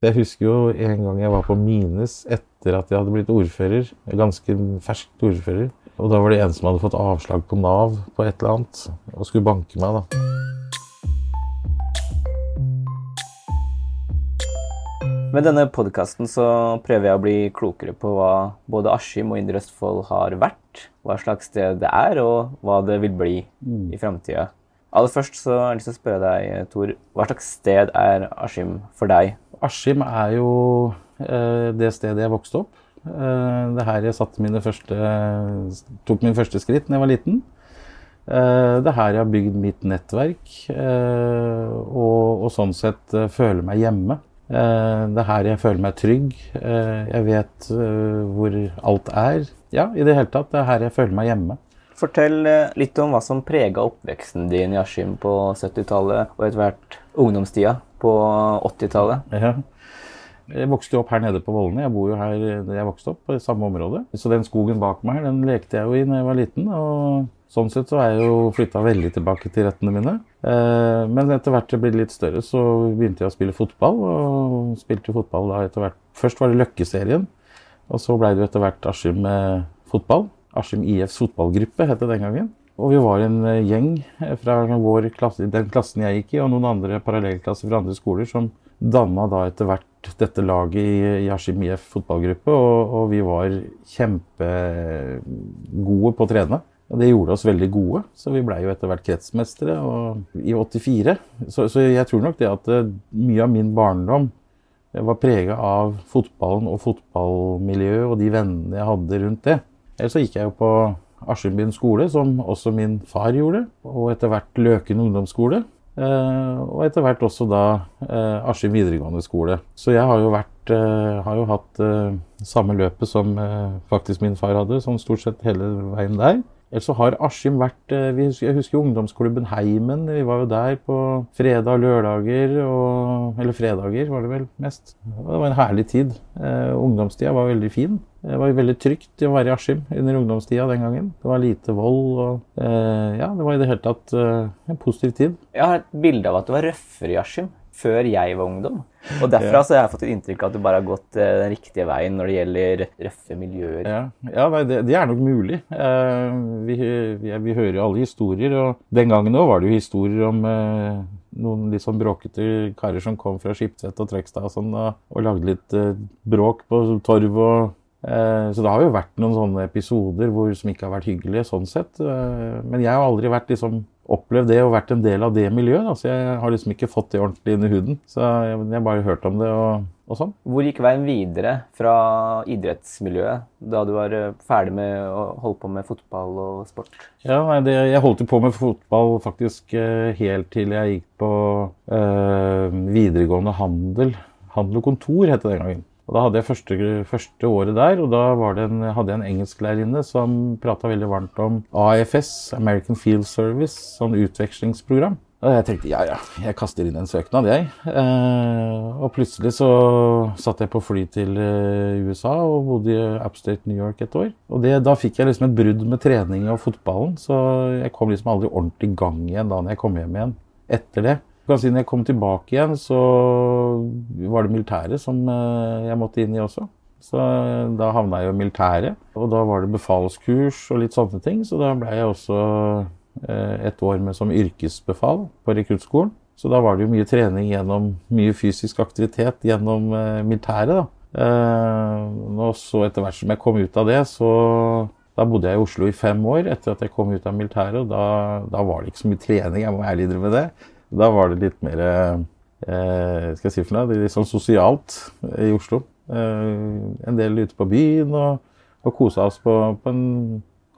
Jeg husker jo en gang jeg var på Mines etter at jeg hadde blitt ordfører. Ganske ferskt ordfører. Og da var det en som hadde fått avslag på Nav på et eller annet, og skulle banke meg, da. Med denne podkasten så prøver jeg å bli klokere på hva både Askim og Indre Østfold har vært, hva slags sted det er, og hva det vil bli i framtida. Aller først så har jeg lyst til å spørre deg, Tor, hva slags sted er Askim for deg? Askim er jo eh, det stedet jeg vokste opp. Eh, det er her jeg mine første, tok mine første skritt da jeg var liten. Eh, det er her jeg har bygd mitt nettverk, og, og sånn sett føler meg hjemme. Det er her jeg føler meg trygg. Jeg vet hvor alt er. Ja, i det hele tatt. Det er her jeg føler meg hjemme. Fortell eh, litt om hva som prega oppveksten din i Askim på 70-tallet, og etter hvert ungdomstida på 80-tallet. Ja. Jeg vokste jo opp her nede på Vollene. Jeg bor jo her da jeg vokste opp, i samme område. Så den skogen bak meg her, den lekte jeg jo i da jeg var liten. og Sånn sett så er jeg jo flytta veldig tilbake til røttene mine. Eh, men etter hvert det ble litt større, så begynte jeg å spille fotball. Og spilte fotball da etter hvert. Først var det Løkkeserien, og så blei det jo etter hvert Askim eh, fotball. Askim IFs fotballgruppe het det den gangen. Og vi var en eh, gjeng fra klasse, den klassen jeg gikk i, og noen andre parallellklasser fra andre skoler som danna da etter hvert dette laget i, Askim IF fotballgruppe. Og, og vi var kjempegode på å trene. Og det gjorde oss veldig gode, så vi blei jo etter hvert kretsmestere i 84. Så, så jeg tror nok det at eh, mye av min barndom eh, var prega av fotballen og fotballmiljøet og de vennene jeg hadde rundt det. Ellers så gikk jeg jo på Askimbyen skole, som også min far gjorde, og etter hvert Løken ungdomsskole. Eh, og etter hvert også da eh, Askim videregående skole. Så jeg har jo, vært, eh, har jo hatt eh, samme løpet som faktisk min far hadde, sånn stort sett hele veien der. Ellers så har Askim vært eh, husker, Jeg husker ungdomsklubben Heimen. Vi var jo der på fredag og lørdager. Eller fredager var det vel mest. Det var en herlig tid. Eh, ungdomstida var veldig fin. Det var veldig trygt å være i Askim under ungdomstida den gangen. Det var lite vold og eh, Ja, det var i det hele tatt eh, en positiv tid. Jeg har et bilde av at det var røffere i Askim før jeg var ungdom. Og derfra så har jeg fått et inntrykk av at du bare har gått eh, den riktige veien når det gjelder røffe miljøer. Ja, ja nei, det, det er nok mulig. Eh, vi, vi, vi hører jo alle historier, og den gangen òg var det jo historier om eh, noen litt sånn bråkete karer som kom fra Skiptvet og Trekstad og sånn, og, og lagde litt eh, bråk på torv og eh, Så det har jo vært noen sånne episoder hvor, som ikke har vært hyggelige sånn sett. Eh, men jeg har aldri vært liksom opplevd det og vært en del av det miljøet. Da. Så jeg har liksom ikke fått det ordentlig inn i huden. Så jeg, jeg bare hørt om det og, og sånn. Hvor gikk veien videre fra idrettsmiljøet da du var eh, ferdig med å holde på med fotball og sport? Ja, nei, det, Jeg holdt på med fotball faktisk eh, helt til jeg gikk på øh, videregående handel. Handel og kontor het det den gangen. Og Da hadde jeg første, første året der, og da en, hadde jeg en engelsklærerinne som prata veldig varmt om AFS, American Field Service, sånn utvekslingsprogram. Og jeg tenkte ja, ja, jeg kaster inn en søknad, jeg. Eh, og plutselig så satt jeg på fly til eh, USA og bodde i Upstate New York et år. Og det, da fikk jeg liksom et brudd med trening og fotballen, så jeg kom liksom aldri ordentlig i gang igjen da når jeg kom hjem igjen etter det. Kan si når jeg kom tilbake igjen, så var det militæret som eh, jeg måtte inn i også. Så eh, da havna jeg i militæret, og da var det befalskurs og litt sånne ting. Så da ble jeg også Eh, et år med som yrkesbefal på rekruttskolen. Så da var det jo mye trening gjennom mye fysisk aktivitet gjennom militæret. da. Og så etter hvert som jeg kom ut av det, så da bodde jeg i Oslo i fem år etter at jeg kom ut av militæret. og Da, da var det ikke så mye trening, jeg må ærlig innrømme det. Da var det litt mer eh, skal jeg si for noe, litt sånn sosialt i Oslo. Eh, en del ute på byen og, og kosa oss på, på en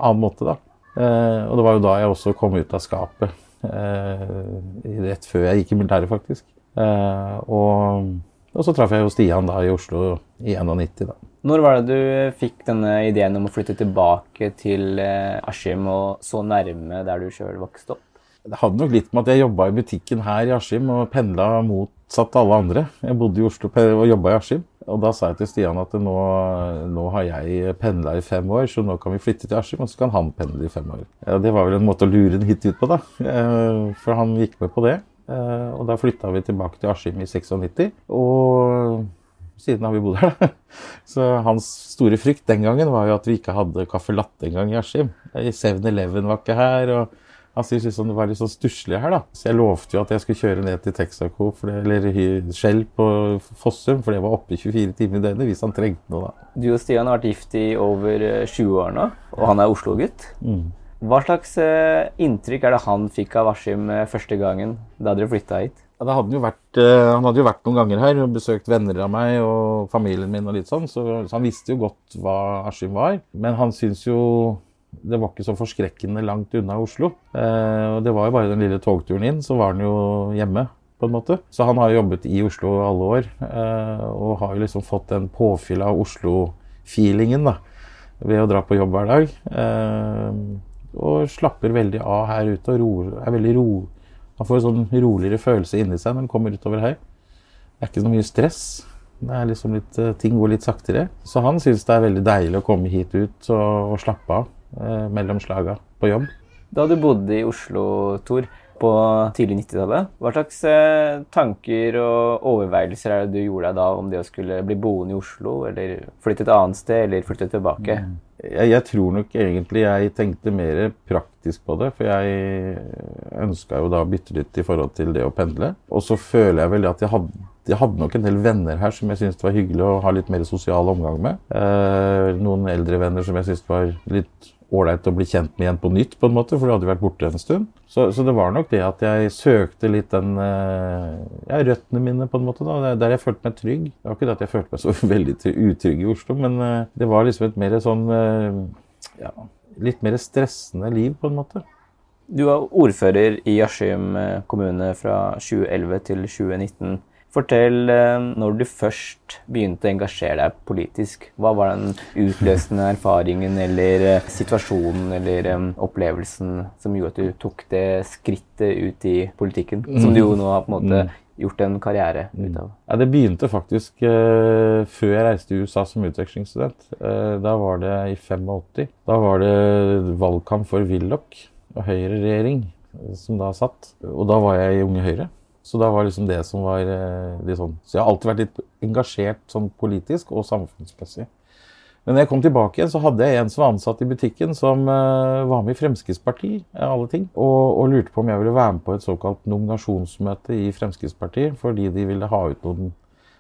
annen måte, da. Eh, og det var jo da jeg også kom ut av skapet. Eh, rett før jeg gikk i militæret, faktisk. Eh, og, og, så traff jeg jo Stian da i Oslo i 91. da. Når var det du fikk denne ideen om å flytte tilbake til Askim og så nærme der du sjøl vokste opp? Det hadde nok litt med at jeg jobba i butikken her i Askim og pendla motsatt alle andre. Jeg bodde i Oslo og jobba i Askim. Og da sa jeg til Stian at nå, nå har jeg pendla i fem år, så nå kan vi flytte til Askim, og så kan han pendle i fem år. Ja, det var vel en måte å lure den hit ut på, da. Eh, for han gikk med på det. Eh, og da flytta vi tilbake til Askim i 96. Og siden har vi bodd her, da. Så hans store frykt den gangen var jo at vi ikke hadde caffè latte engang i Askim. 7-Eleven var ikke her. og han sier liksom det var litt sånn stusslig her, da. Så jeg lovte jo at jeg skulle kjøre ned til Texaco, eller Shell på Fossum, for det var oppe i 24 timer i døgnet hvis han trengte noe, da. Du og Stian har vært gift i over 20 eh, år nå, og han er Oslo-gutt. Mm. Hva slags eh, inntrykk er det han fikk av Askim eh, første gangen da dere flytta hit? Ja, hadde vært, han hadde jo vært noen ganger her og besøkt venner av meg og familien min og litt sånn, så, så han visste jo godt hva Askim var. Men han syns jo det var ikke så forskrekkende langt unna Oslo. Eh, det var jo bare den lille togturen inn, så var han jo hjemme. på en måte. Så han har jobbet i Oslo alle år, eh, og har jo liksom fått den påfyll av Oslo-feelingen da, ved å dra på jobb hver dag. Eh, og slapper veldig av her ute og roer, er veldig ro. Han får en sånn roligere følelse inni seg når han kommer utover her. Det er ikke så mye stress. Det er liksom litt, Ting går litt saktere. Så han syns det er veldig deilig å komme hit ut og, og slappe av eh, mellom slaga på jobb. Da du bodde i Oslo, Tor, på tidlig 90-tallet, hva slags eh, tanker og overveielser er det du gjorde deg da om det å skulle bli boende i Oslo, eller flytte et annet sted, eller flytte tilbake? Mm. Jeg, jeg, tror nok egentlig jeg tenkte mer praktisk på det, for jeg ønska jo da å bytte litt i forhold til det å pendle. Og så føler jeg vel at jeg hadde jeg hadde nok en del venner her som jeg syntes var hyggelig å ha litt mer sosial omgang med. Eh, noen eldre venner som jeg syntes var litt ålreit å bli kjent med igjen på nytt, på en måte, for du hadde vært borte en stund. Så, så, det var nok det at jeg søkte litt den eh, ja, røttene mine, på en måte. da, Der jeg følte meg trygg. Det var ikke det at jeg følte meg så veldig utrygg i Oslo, men eh, det var liksom et mer sånn eh, ja, litt mer stressende liv, på en måte. Du var ordfører i Askim kommune fra 2011 til 2019. Fortell eh, når du først begynte å engasjere deg politisk. Hva var den utløsende erfaringen eller eh, situasjonen eller um, opplevelsen som gjorde at du tok det skrittet ut i politikken? Som du jo nå har på en måte mm. gjort en karriere ut av. Ja, det begynte faktisk eh, før jeg reiste i USA som utvekslingsstudent. Eh, da var det i 85. Da var det valgkamp for Willoch og Høyre-regjering som da satt. Og da var jeg i Unge Høyre. Så da var liksom det som var eh, litt sånn Så jeg har alltid vært litt engasjert sånn politisk og samfunnsmessig. Men når jeg kom tilbake igjen, så hadde jeg en som var ansatt i butikken, som uh, var med i Fremskrittspartiet, alle ting, og, og, lurte på om jeg ville være med på et såkalt nominasjonsmøte i Fremskrittspartiet, fordi de ville ha ut noen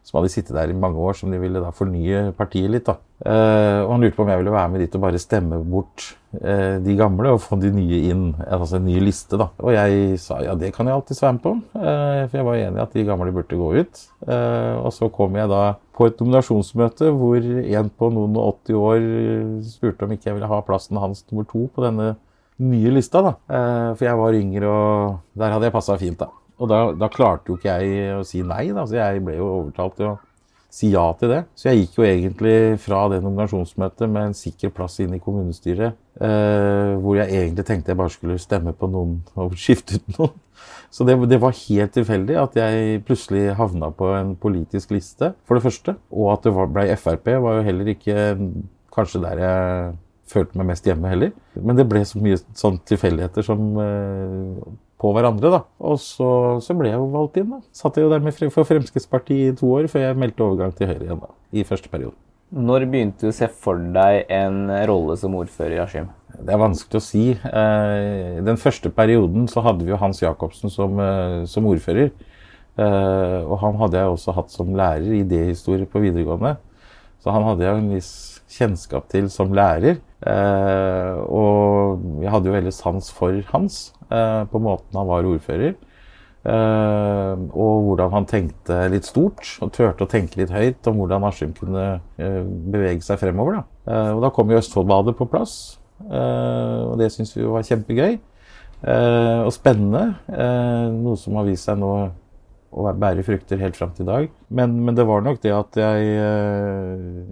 som hadde sittet der i mange år, som de ville da fornye partiet litt. da. Eh, og Han lurte på om jeg ville være med dit og bare stemme bort eh, de gamle og få de nye inn. Altså en ny liste, da. Og jeg sa ja, det kan jeg alltids være med på. Eh, for jeg var enig i at de gamle burde gå ut. Eh, og så kom jeg da på et nominasjonsmøte hvor en på noen og 80 år spurte om ikke jeg ville ha plassen hans nummer to på denne nye lista. da. Eh, for jeg var yngre, og der hadde jeg passa fint, da. Og da, da, klarte jo ikke jeg å si nei, da, så jeg ble jo overtalt til å si ja til det. Så jeg gikk jo egentlig fra det nominasjonsmøtet med en sikker plass inn i kommunestyret, eh, hvor jeg egentlig tenkte jeg bare skulle stemme på noen og skifte ut noen. Så det, det, var helt tilfeldig at jeg plutselig havna på en politisk liste, for det første. Og at det var, ble Frp, var jo heller ikke kanskje der jeg følte meg mest hjemme heller. Men det ble så mye sånn tilfeldigheter som eh, på hverandre, da. Og så, så, ble jeg jo valgt inn, da. Satt jeg jo der med, for Fremskrittspartiet i to år før jeg meldte overgang til Høyre igjen, da. I første periode. Når begynte du å se for deg en rolle som ordfører i Askim? Det er vanskelig å si. Eh, den første perioden så hadde vi jo Hans Jacobsen som, eh, som ordfører. Eh, og han hadde jeg også hatt som lærer i idéhistorie på videregående. Så han hadde jeg en viss kjennskap til som lærer. Og jeg hadde jo veldig sans for Hans på måten han var ordfører. Uh, og hvordan han tenkte litt stort og turte å tenke litt høyt om hvordan Askim kunne bevege seg fremover. Da. Og da kom jo Østfoldbadet på plass, og det syns vi var kjempegøy og spennende. noe som har vist seg nå å bære frukter helt fram til i dag. Men, men, det var nok det at jeg,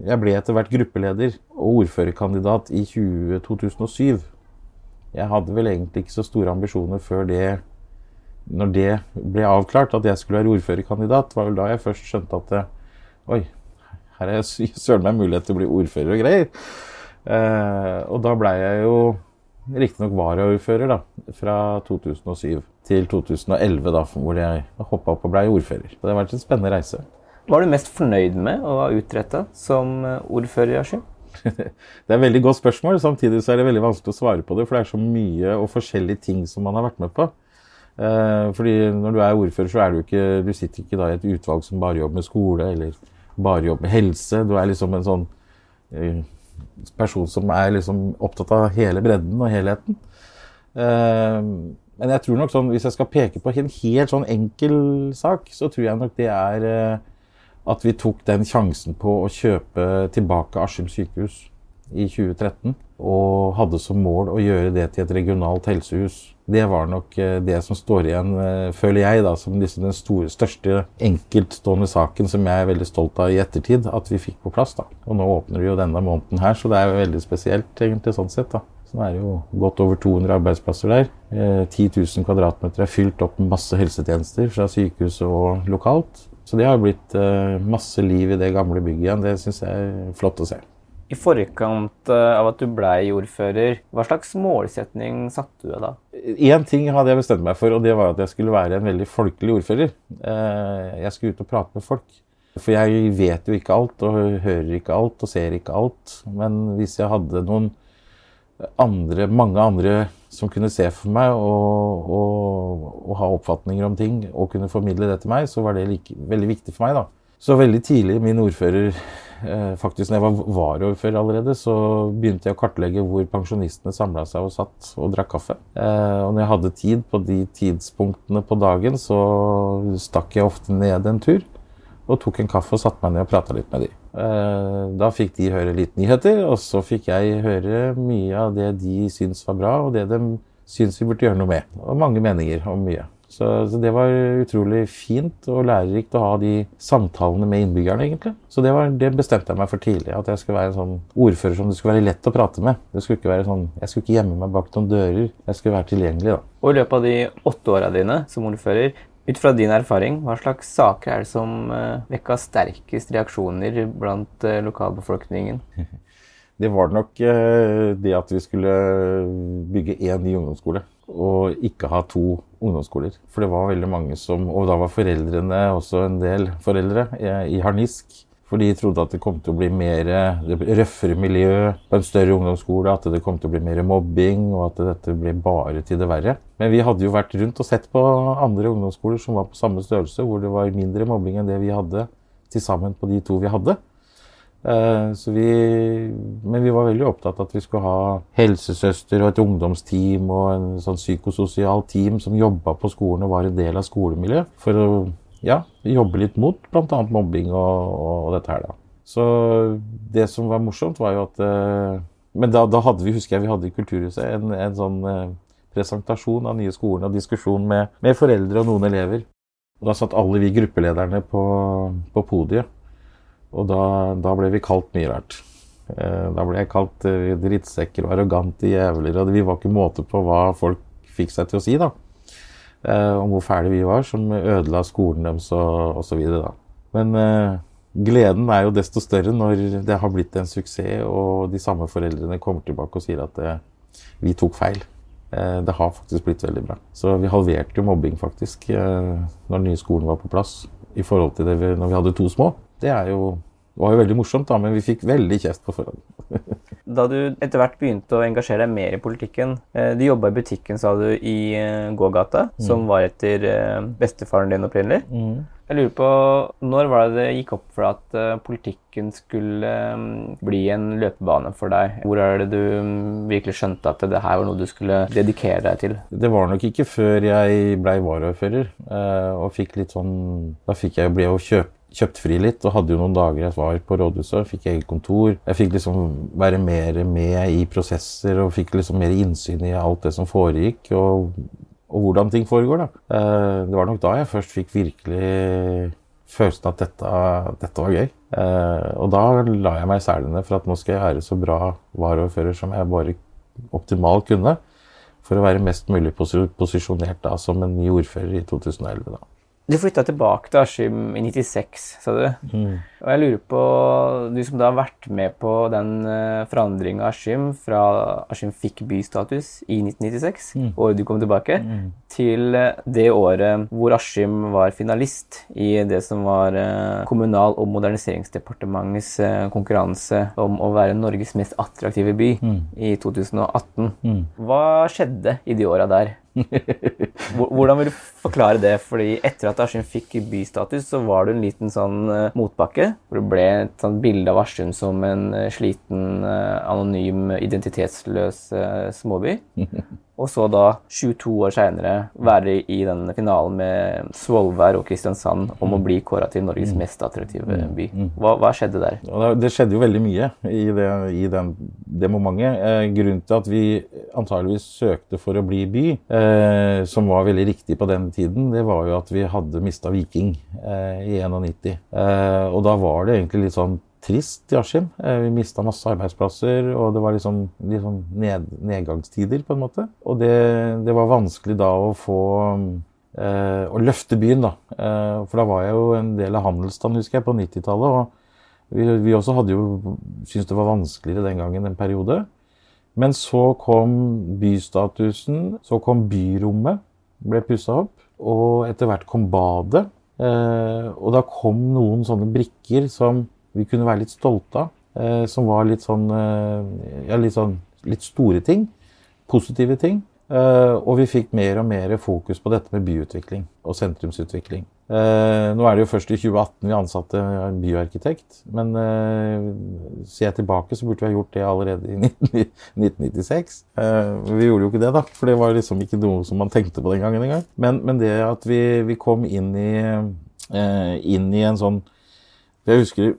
jeg ble etter hvert gruppeleder og ordførerkandidat i 20, 2007. Jeg hadde vel egentlig ikke så store ambisjoner før det når det ble avklart at jeg skulle være ordførerkandidat, var vel da jeg først skjønte at det, Oi, her er søren meg mulighet til å bli ordfører og greier. Eh, og da blei jeg jo riktignok varaordfører da, fra 2007 til 2011, da, hvor jeg hoppa opp og blei ordfører. Så det har vært en spennende reise. Hva er du mest fornøyd med å ha utretta som ordfører i Askim? det er et veldig godt spørsmål. Samtidig så er det veldig vanskelig å svare på det, for det er så mye og forskjellige ting som man har vært med på. Eh, fordi når du er ordfører, så er du ikke Du sitter ikke da i et utvalg som bare jobber med skole, eller bare jobber med helse. Du er liksom en sånn eh, person som er liksom opptatt av hele bredden og helheten. Eh, men jeg tror nok sånn, hvis jeg skal peke på en helt sånn enkel sak, så tror jeg nok det er at vi tok den sjansen på å kjøpe tilbake Askim sykehus i 2013. Og hadde som mål å gjøre det til et regionalt helsehus. Det var nok eh, det som står igjen, eh, føler jeg, da, som liksom den store, største enkeltstående saken som jeg er veldig stolt av i ettertid at vi fikk på plass. da. Og nå åpner vi jo denne måneden her, så det er jo veldig spesielt, egentlig, sånn sett. da. Så er det jo godt over 200 arbeidsplasser der. 10 eh, 000 kvadratmeter er fylt opp med masse helsetjenester fra sykehus og lokalt. Så det har blitt masse liv i det gamle bygget igjen. Det syns jeg er flott å se. I forkant eh, av at du blei ordfører, hva slags målsetning satte du deg da? Én ting hadde jeg bestemt meg for, og det var at jeg skulle være en veldig folkelig ordfører. Eh, jeg skulle ut og prate med folk. For jeg vet jo ikke alt, og hører ikke alt, og ser ikke alt. Men hvis jeg hadde noen andre, mange andre som kunne se for meg og, og, og ha oppfatninger om ting og kunne formidle det til meg, så var det like, veldig viktig for meg. da. Så veldig tidlig min ordfører Eh, faktisk når jeg var varaordfører allerede, så begynte jeg å kartlegge hvor pensjonistene samla seg og satt og drakk kaffe. Eh, og når jeg hadde tid på de tidspunktene på dagen, så stakk jeg ofte ned en tur og tok en kaffe og satte meg ned og prata litt med de. Eh, da fikk de høre litt nyheter, og så fikk jeg høre mye av det de syntes var bra, og det de syntes vi burde gjøre noe med. Og mange meninger om mye. Så, så, det var utrolig fint og lærerikt å ha de samtalene med innbyggerne, egentlig. Så det, var, det, bestemte jeg meg for tidlig, at jeg skulle være en sånn ordfører som det skulle være lett å prate med. Det skulle ikke være sånn, Jeg skulle ikke gjemme meg bak noen dører. Jeg skulle være tilgjengelig, da. Og i løpet av de åtte åra dine som ordfører, ut fra din erfaring, hva slags saker er det som uh, vekka sterkest reaksjoner blant uh, lokalbefolkningen? Det var nok uh, det at vi skulle bygge én ny ungdomsskole og ikke ha to ungdomsskoler. For det var veldig mange som Og da var foreldrene også en del foreldre i harnisk. For de trodde at det kom til å bli mer røffere miljø på en større ungdomsskole. At det kom til å bli mer mobbing, og at dette ble bare til det verre. Men vi hadde jo vært rundt og sett på andre ungdomsskoler som var på samme størrelse, hvor det var mindre mobbing enn det vi hadde til sammen på de to vi hadde. Eh, vi, men vi var veldig opptatt av at vi skulle ha helsesøster og et ungdomsteam og en sånn psykososialt team som jobba på skolen og var en del av skolemiljøet. For å ja, jobbe litt mot bl.a. mobbing og, og, dette her, da. Så det som var morsomt, var jo at eh, Men da, da hadde vi, husker jeg, vi hadde i Kulturhuset en, en sånn eh, presentasjon av nye skolen og diskusjon med, med foreldre og noen elever. Og da satt alle vi gruppelederne på, på podiet. Og da, da, ble vi kalt mye rart. Eh, da ble jeg kalt drittsekker og arrogante jævler, og vi var ikke måte på hva folk fikk seg til å si, da. Eh, om hvor fæle vi var, som ødela skolen deres og osv. Men eh, gleden er jo desto større når det har blitt en suksess, og de samme foreldrene kommer tilbake og sier at eh, vi tok feil. Det har faktisk blitt veldig bra. Så vi halverte jo mobbing faktisk når den nye skolen var på plass, i forhold til det vi, når vi hadde to små. Det jo, var jo veldig morsomt, da, men vi fikk veldig kjeft på forhånd. Da du etter hvert begynte å engasjere deg mer i politikken eh, Du jobba i butikken, sa du, i gågata, som var etter bestefaren din opprinnelig. Mm. Jeg lurer på, Når var det det gikk opp for deg at politikken skulle um, bli en løpebane for deg? Hvor er det du um, virkelig skjønte at det her var noe du skulle dedikere deg til? Det var nok ikke før jeg blei varaordfører. Og fikk litt sånn Da fikk jeg jo bli å kjøpt fri litt og hadde jo noen dager jeg var på rådhuset. Fikk eget kontor. Jeg fikk liksom være mer med i prosesser og fikk liksom mer innsyn i alt det som foregikk. Og og hvordan ting foregår. da. Eh, det var nok da jeg først fikk virkelig følelsen at dette, dette var gøy. Eh, og da la jeg meg i selene for at nå skal jeg være så bra varaordfører som jeg bare optimalt kunne. For å være mest mulig posisjonert da som en ny ordfører i 2011. da. Du flytta tilbake til Askim i 96, sa du. Mm. Og jeg lurer på, du som da har vært med på den uh, forandringa av Askim fra Askim fikk bystatus i 1996, mm. året du kom tilbake, mm. til uh, det året hvor Askim var finalist i det som var uh, Kommunal- og moderniseringsdepartementets konkurranse om å være Norges mest attraktive by mm. i 2018. Mm. Hva skjedde i de åra der? Hvordan vil du forklare det? Fordi etter at Askim fikk bystatus, så var det en liten sånn uh, motbakke. Hvor det ble et sånt bilde av Askim som en uh, sliten, uh, anonym, identitetsløs småby. Og så da, 22 år seinere, være i den finalen med Svolvær og Kristiansand om å bli kåra til Norges mm. mest attraktive mm. by. Mm. Hva, hva skjedde der? Det skjedde jo veldig mye i det, i den, det momentet. Eh, grunnen til at vi antageligvis søkte for å bli by, eh, som var veldig riktig på den tiden, det var jo at vi hadde mista Viking eh, i 91. Eh, og da var det egentlig litt sånn trist i Askim. Eh, vi mista masse arbeidsplasser, og det var liksom, liksom ned, nedgangstider, på en måte. Og det, det, var vanskelig da å få eh, Å løfte byen, da. Eh, for da var jeg jo en del av handelsstanden, husker jeg, på 90-tallet. Og vi, vi, også hadde jo syntes det var vanskeligere den gangen en periode. Men så kom bystatusen, så kom byrommet, ble pussa opp. Og etter hvert kom badet. Eh, og da kom noen sånne brikker som vi kunne være litt stolte av. Eh, som var litt sånn eh, Ja, litt sånn litt store ting. Positive ting. Og vi fikk mer og mer fokus på dette med byutvikling og sentrumsutvikling. Nå er det jo først i 2018 vi ansatte en byarkitekt. Men ser jeg tilbake, så burde vi ha gjort det allerede i 1996. Vi gjorde jo ikke det, da. For det var liksom ikke noe som man tenkte på den gangen engang. Men, men det at vi, vi kom inn i, inn i en sånn Jeg husker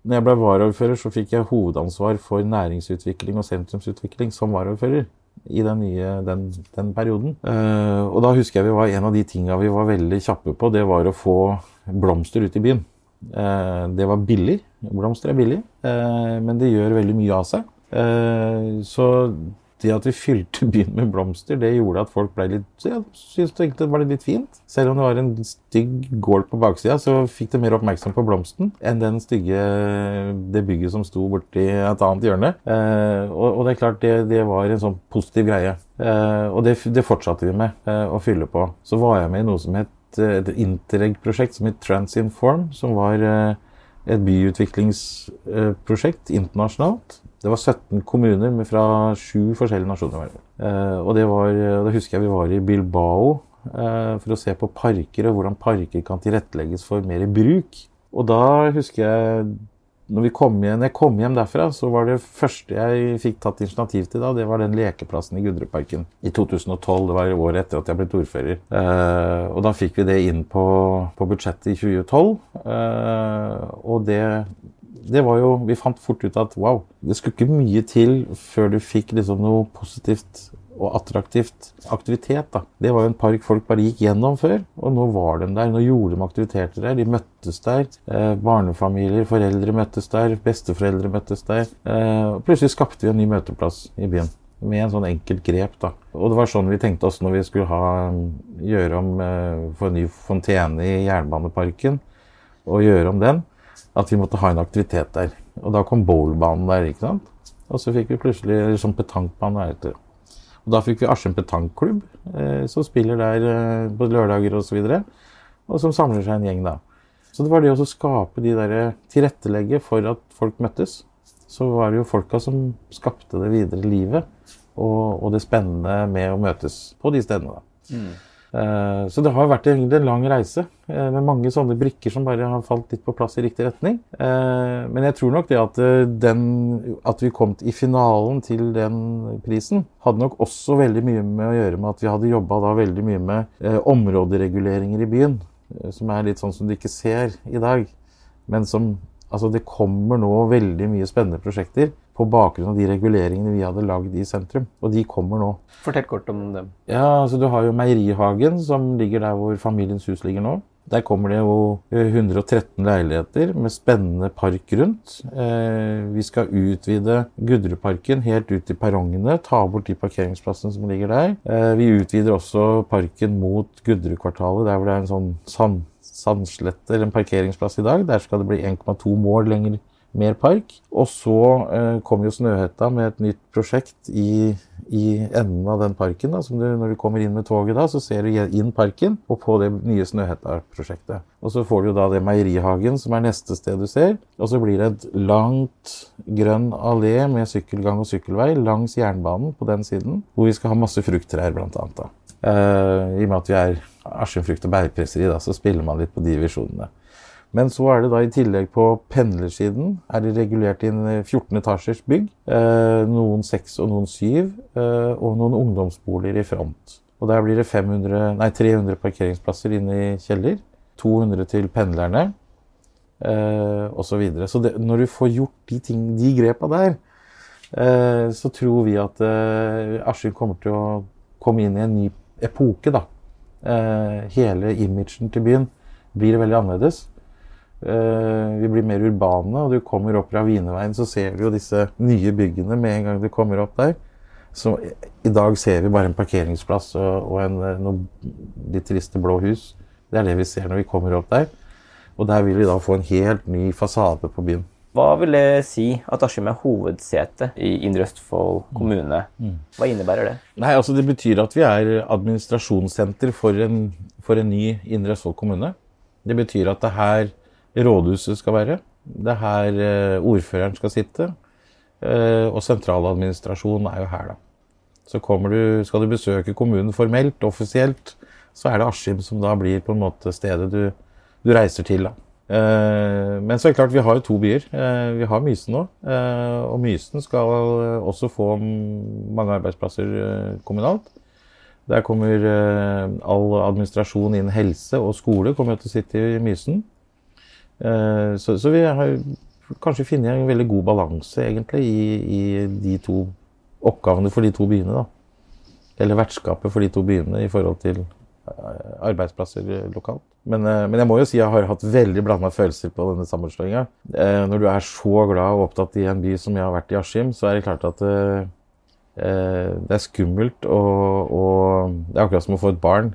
når jeg ble varaordfører, så fikk jeg hovedansvar for næringsutvikling og sentrumsutvikling som varaordfører i den, nye, den, den perioden. Uh, og da husker jeg vi var en av de tinga vi var veldig kjappe på, det var å få blomster ut i byen. Uh, det var billig. Blomster er billig, uh, men det gjør veldig mye av seg. så det at vi fylte byen med blomster, det gjorde at folk ble litt ja, syntes det var litt fint. Selv om det var en stygg gård på baksida, så fikk det mer oppmerksom på blomsten enn den stygge det bygget som sto borti et annet hjørne. Eh, og, og, det er klart, det, det, var en sånn positiv greie. Eh, og det, det, fortsatte vi med eh, å fylle på. Så var jeg med i noe som het eh, et Interreg-prosjekt som het Transinform, som var eh, et byutviklingsprosjekt internasjonalt det var 17 kommuner fra sju forskjellige nasjoner. Eh, og det var, da husker jeg vi var i Bilbao eh, for å se på parker og hvordan parker kan tilrettelegges for mer bruk. Og da husker jeg når, kom hjem, når jeg kom hjem derfra, så var det første jeg fikk tatt initiativ til da, det var den lekeplassen i Gudreparken i 2012. Det var året etter at jeg ble ordfører. Eh, og da fikk vi det inn på, på budsjettet i 2012. Eh, og det det var jo Vi fant fort ut at wow, det skulle ikke mye til før du fikk liksom noe positivt og attraktivt aktivitet. da. Det var jo en park folk bare gikk gjennom før, og nå var de der. Nå gjorde de aktiviteter der. De møttes der. Eh, barnefamilier, foreldre møttes der. Besteforeldre møttes der. Eh, plutselig skapte vi en ny møteplass i byen. med en sånn enkelt grep. da. Og det var sånn vi tenkte oss når vi skulle ha, gjøre om eh, for en ny fontene i Jernbaneparken, og gjøre om den, at vi måtte ha en aktivitet der. Og da kom bowlbanen der, ikke sant. Og så fikk vi plutselig sånn petankbane. der. det. Og da fikk vi Askim petanklubb, eh, som spiller der eh, på lørdager osv. Og, så videre, og som samler seg en gjeng da. Så det var det å skape de der tilrettelegge for at folk møttes. Så var det jo folka som skapte det videre livet og, og det spennende med å møtes på de stedene. da. Eh, Så det har vært en, lang reise eh, med mange sånne brikker som bare har falt litt på plass i riktig retning. Eh, Men jeg tror nok det at, eh, den, at vi kom i finalen til den prisen, hadde nok også veldig mye med å gjøre med at vi hadde jobba veldig mye med eh, områdereguleringer i byen. eh, Som er litt sånn som du ikke ser i dag. Men som Altså, det kommer nå veldig mye spennende prosjekter på bakgrunn av de reguleringene vi hadde lagd i sentrum. Og de kommer nå. Fortell kort om dem. Ja, altså Du har jo Meierihagen, som ligger der hvor Familiens hus ligger nå. Der kommer det jo eh, 113 leiligheter med spennende park rundt. Eh, vi skal utvide Gudruparken helt ut til perrongene. Ta bort de parkeringsplassene som ligger der. Eh, vi utvider også parken mot Gudrukvartalet, der hvor det er en sånn sand, sandslette eller en parkeringsplass i dag. Der skal det bli 1,2 mål lenger mer park. Og så eh, kommer jo Snøhetta med et nytt prosjekt i, i enden av den parken. Da, du, når du kommer inn med toget, da, så ser du inn parken og på det nye Snøhetta-prosjektet. Og så får du da det Meierihagen, som er neste sted du ser. Og så blir det et langt grønn allé med sykkelgang og sykkelvei langs jernbanen på den siden, hvor vi skal ha masse frukttrær, blant annet. Da. Eh, I og med at vi er Askim frukt- og bærpresseri, da, så spiller man litt på de visjonene. Men så er det da i tillegg på pendlersiden er det regulert inn 14 etasjers bygg. Eh, noen seks og noen 7, eh, og noen ungdomsboliger i front. Og der blir det 500, nei, 300 parkeringsplasser inne i kjeller. 200 til pendlerne, eh, osv. Så, videre. så det, når du får gjort de, de grepa der, eh, så tror vi at eh, Askim kommer til å komme inn i en ny epoke, da. Eh, hele imagen til byen blir veldig annerledes. Eh, vi blir mer urbane, og du kommer opp Ravineveien, så ser du jo disse nye byggene med en gang du kommer opp der. Så i- dag ser vi bare en parkeringsplass og, og en, eh, noen litt triste blå hus. Det er det vi ser når vi kommer opp der. Og der vil vi da få en helt ny fasade på byen. Hva vil det si at Askim er hovedsete i Indre Østfold kommune? Hva innebærer det? Nei, altså Det betyr at vi er administrasjonssenter for en, for en ny Indre Østfold kommune. Det betyr at det er her rådhuset skal være. Det er her eh, ordføreren skal sitte. Eh, og sentraladministrasjonen er jo her, da. Så du, skal du besøke kommunen formelt, offisielt, så er det Askim som da blir på en måte stedet du, du reiser til. da. Eh, men så er det klart, vi har jo to byer. Vi har Mysen nå. og Mysen skal også få mange arbeidsplasser kommunalt. Der kommer all administrasjon innen helse og skole kommer til å sitte i Mysen. Eh, så, så vi har kanskje funnet en veldig god balanse egentlig i, i de to oppgavene for de to byene. da. Eller vertskapet for de to byene i forhold til eh, arbeidsplasser lokalt. Men, eh, men jeg må jo si jeg har hatt veldig blanda følelser på denne sammenslåinga. Når du er så glad og opptatt i en by som jeg har vært i Askim, så er det klart at det er skummelt og, og Det er akkurat som å få et barn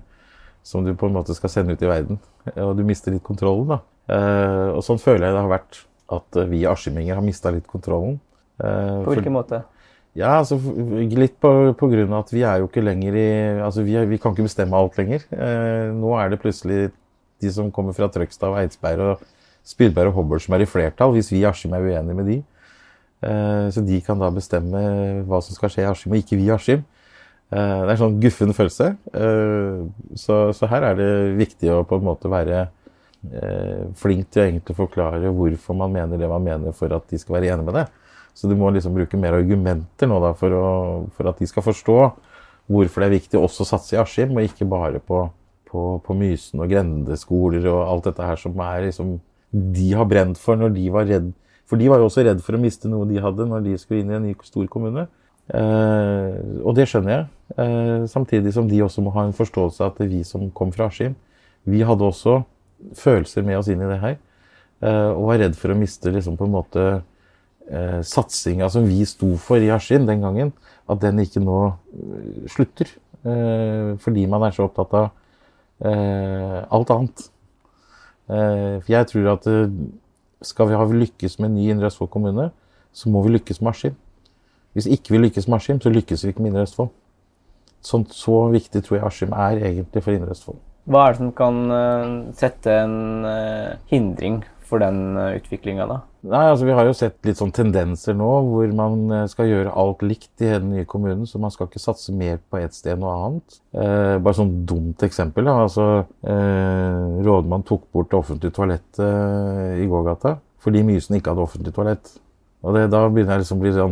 som du på en måte skal sende ut i verden. Og du mister litt kontrollen. da. Eh, Og sånn føler jeg det har vært at eh, vi askiminger har mista litt kontrollen. Eh, På hvilken måte? ja, altså litt på, på grunn av at vi er jo ikke lenger i Altså vi, vi kan ikke bestemme alt lenger. Eh, nå er det plutselig de som kommer fra Trøgstad og Eidsberg og Spydberg og Hobøl som er i flertall, hvis vi i Askim er uenige med de. Eh, så de kan da bestemme hva som skal skje i Askim, og ikke vi i Askim. Eh, det er en sånn guffen følelse. Eh, så, så her er det viktig å på en måte være flink til å egentlig forklare hvorfor man mener det man mener, for at de skal være enige med det. Så du må liksom bruke mer argumenter nå da, for, å, for at de skal forstå hvorfor det er viktig også å satse i Askim, og ikke bare på, på, på Mysen og grendeskoler og alt dette her som er liksom de har brent for når de var redd. For de var jo også redd for å miste noe de hadde når de skulle inn i en ny stor kommune. Eh, og det skjønner jeg. Eh, samtidig som de også må ha en forståelse av at vi som kom fra Askim, vi hadde også følelser med oss inn i det her. eh, og var redd for å miste liksom på en måte eh, satsinga som vi sto for i Askim den gangen, at den ikke nå eh, slutter. Fordi man er så opptatt av alt annet. For jeg tror at skal vi ha lykkes med ny Indre Østfold kommune, så må vi lykkes med Askim. Hvis ikke vi lykkes med Askim, så lykkes vi ikke med Indre Østfold. Sånn, så viktig tror jeg Askim er egentlig for Indre Østfold. Hva er det som kan eh, sette en eh, hindring for den uh, utviklinga, da? Nei, altså Vi har jo sett litt sånn tendenser nå hvor man eh, skal gjøre alt likt i den nye kommunen. Så man skal ikke satse mer på ett sted enn noe annet. Eh, bare sånn dumt eksempel. Da. altså eh, Rådmannen tok bort det offentlige toalettet eh, i gågata fordi Mysen ikke hadde offentlig toalett. Og det, da begynner jeg liksom å bli sånn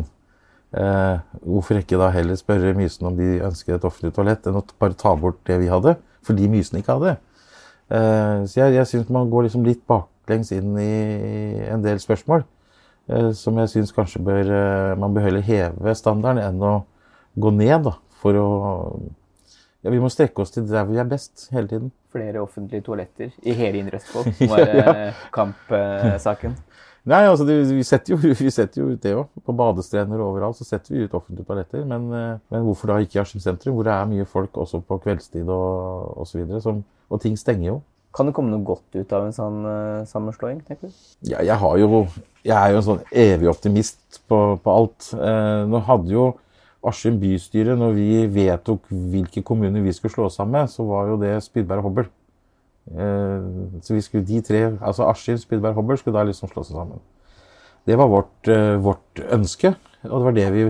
eh, Hvorfor ikke da heller spørre Mysen om de ønsker et offentlig toalett, enn å bare ta bort det vi hadde, fordi Mysen ikke hadde? så jeg, jeg syns man går liksom litt baklengs inn i en del spørsmål. Eh, som jeg syns kanskje bør, eh, man bør heller heve standarden enn å gå ned. Da, for å ja, Vi må strekke oss til der vi er best hele tiden. Flere offentlige toaletter i hele Indre Østfold, som var ja. kampsaken. Nei, altså det, vi, setter jo, vi, setter jo, ut det òg. På badestrender og overalt så setter vi ut offentlige toaletter. Men, eh, men hvorfor da ikke i Askim sentrum, hvor det er mye folk også på kveldstid og osv. Og, og ting stenger jo. Kan det komme noe godt ut av en sånn uh, sammenslåing? tenker du? Ja, jeg, har jo, jeg er jo en sånn evig optimist på, på alt. Eh, nå hadde jo Askim bystyre, når vi vedtok hvilke kommuner vi skulle slå sammen så var jo det Spydberg og Hobøl. Eh, så vi skulle de tre, altså Askim, Spydberg Hobøl, skulle da liksom slå seg sammen. Det var vårt, eh, vårt, ønske, og det var det vi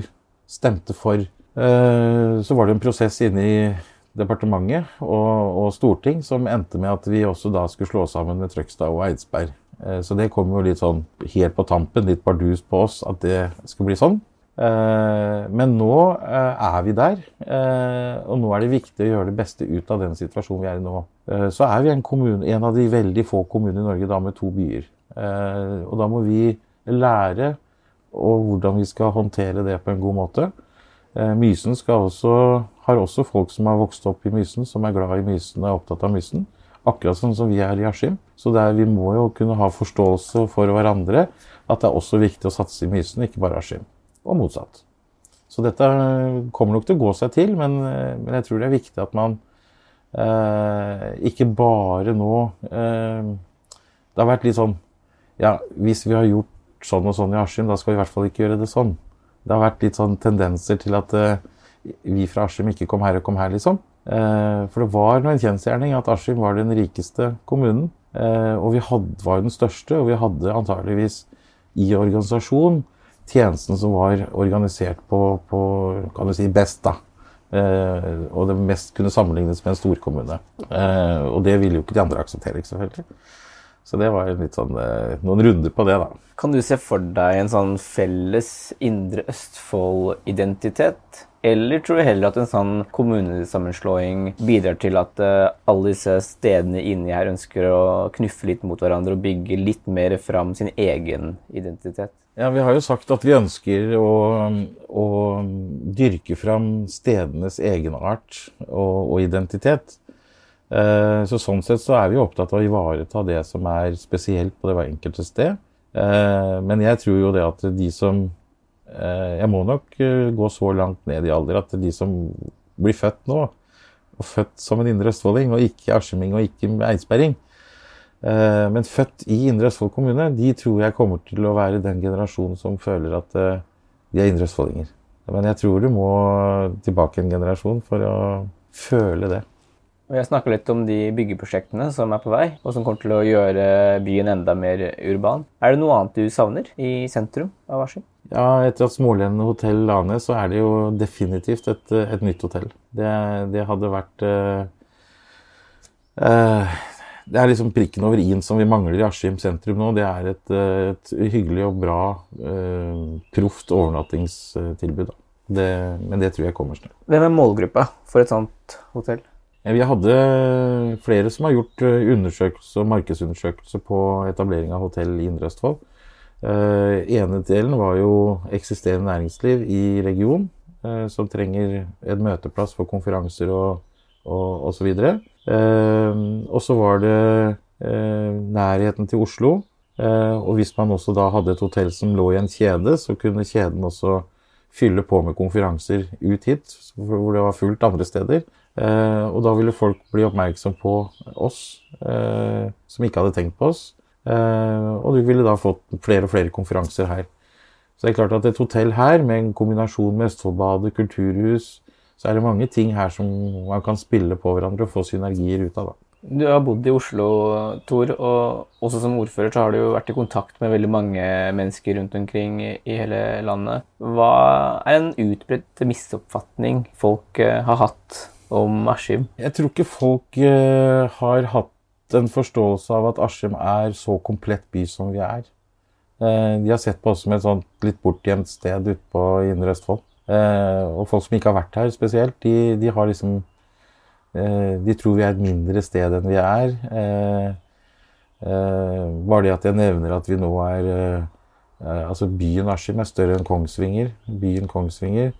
stemte for. Eh, så var det en prosess inne i departementet og, og, storting som endte med at vi også da skulle slå sammen med Trøgstad og Eidsberg. Så det kom jo litt sånn helt på tampen, litt bardus på oss, at det skulle bli sånn. Eh, men nå eh, er vi der, og nå er det viktig å gjøre det beste ut av den situasjonen vi er i nå. Så er vi en, kommune, en av de veldig få kommunene i Norge da med to byer. Og da må vi lære hvordan vi skal håndtere det på en god måte. Mysen også har også folk som har vokst opp i Mysen, som er glad i Mysen og er opptatt av Mysen. Akkurat sånn som vi er i Askim. Så der, vi må jo kunne ha forståelse for hverandre. At det er også viktig å satse i Mysen, ikke bare Askim. Og motsatt. Så dette kommer nok til å gå seg til, men, men jeg tror det er viktig at man eh, ikke bare nå eh, Det har vært litt sånn Ja, hvis vi har gjort sånn og sånn i Askim, da skal vi i hvert fall ikke gjøre det sånn. Det har vært litt sånn tendenser til at eh, vi fra Askim ikke kom her og kom her, liksom. Eh, for det var en kjensgjerning at Askim var den rikeste kommunen. Eh, og vi hadde, var den største, og vi hadde antageligvis i organisasjon tjenesten som var organisert på, på kan du si, best. da. Eh, og det mest kunne sammenlignes med en storkommune. og det ville jo ikke de andre akseptere, selvfølgelig. Så det var litt sånn, noen runder på det, da. Kan du se for deg en sånn felles Indre Østfold-identitet? Eller tror du heller at en sånn kommunesammenslåing bidrar til at uh, alle disse stedene inni her ønsker å knuffe litt mot hverandre og bygge litt mer fram sin egen identitet? Ja, Vi har jo sagt at vi ønsker å, å dyrke fram stedenes egenart og, og identitet. Eh, så Sånn sett så er vi opptatt av å ivareta det som er spesielt på det enkelte sted. Eh, men jeg tror jo det at de som Eh, jeg må nok eh, gå så langt ned i alder at de som blir født nå, og født som en indre østfolding, og ikke askiming og ikke eidsberring, men født i Indre Østfold kommune, de tror jeg kommer til å være den generasjonen som føler at de er indre østfoldinger. Men jeg tror du må tilbake en generasjon for å føle det. Vi har snakka litt om de byggeprosjektene som er på vei, og som kommer til å gjøre byen enda mer urban. Er det noe annet du savner i sentrum av Askim? Ja, etter at Smålen hotell la ned, så er det jo definitivt et, et nytt hotell. Det, det hadde vært uh, uh, Det er liksom prikken over i-en som vi mangler i Askim sentrum nå. Det er et, et hyggelig og bra, uh, proft overnattingstilbud. Det, men det tror jeg kommer snart. Hvem er målgruppa for et sånt hotell? Vi hadde flere som har gjort undersøkelse og markedsundersøkelse på etablering av hotell i Indre Østfold. Uh, ene delen var jo eksisterende næringsliv i regionen, uh, som trenger en møteplass for konferanser og, og og Uh, og så var det uh, nærheten til Oslo, Eh, og hvis man også da hadde et hotell som lå i en kjede, så kunne kjeden også fylle på med konferanser ut hit, hvor det var fullt andre steder. Eh, og da ville folk bli oppmerksom på oss, eh, som ikke hadde tenkt på oss. og du ville da fått flere og flere konferanser her. Så det er klart at et hotell her, med en kombinasjon med Østfoldbadet, kulturhus, så er det mange ting her som man kan spille på hverandre og få synergier ut av. da. Du har bodd i Oslo, Tor, og også som ordfører så har du jo vært i kontakt med veldig mange mennesker rundt omkring i hele landet. Hva er en utbredt misoppfatning folk eh, har hatt om Askim? Jeg tror ikke folk uh, har hatt en forståelse av at Askim er så komplett by som vi er. Uh, de har sett på oss som et sånt litt bortgjemt sted ute på Indre Østfold. Uh, og folk som ikke har vært her spesielt, de, de har liksom Eh, de tror vi er et mindre sted enn vi er. Eh, eh, bare det at jeg nevner at vi nå er Altså byen Askim er større enn Kongsvinger. Byen Kongsvinger.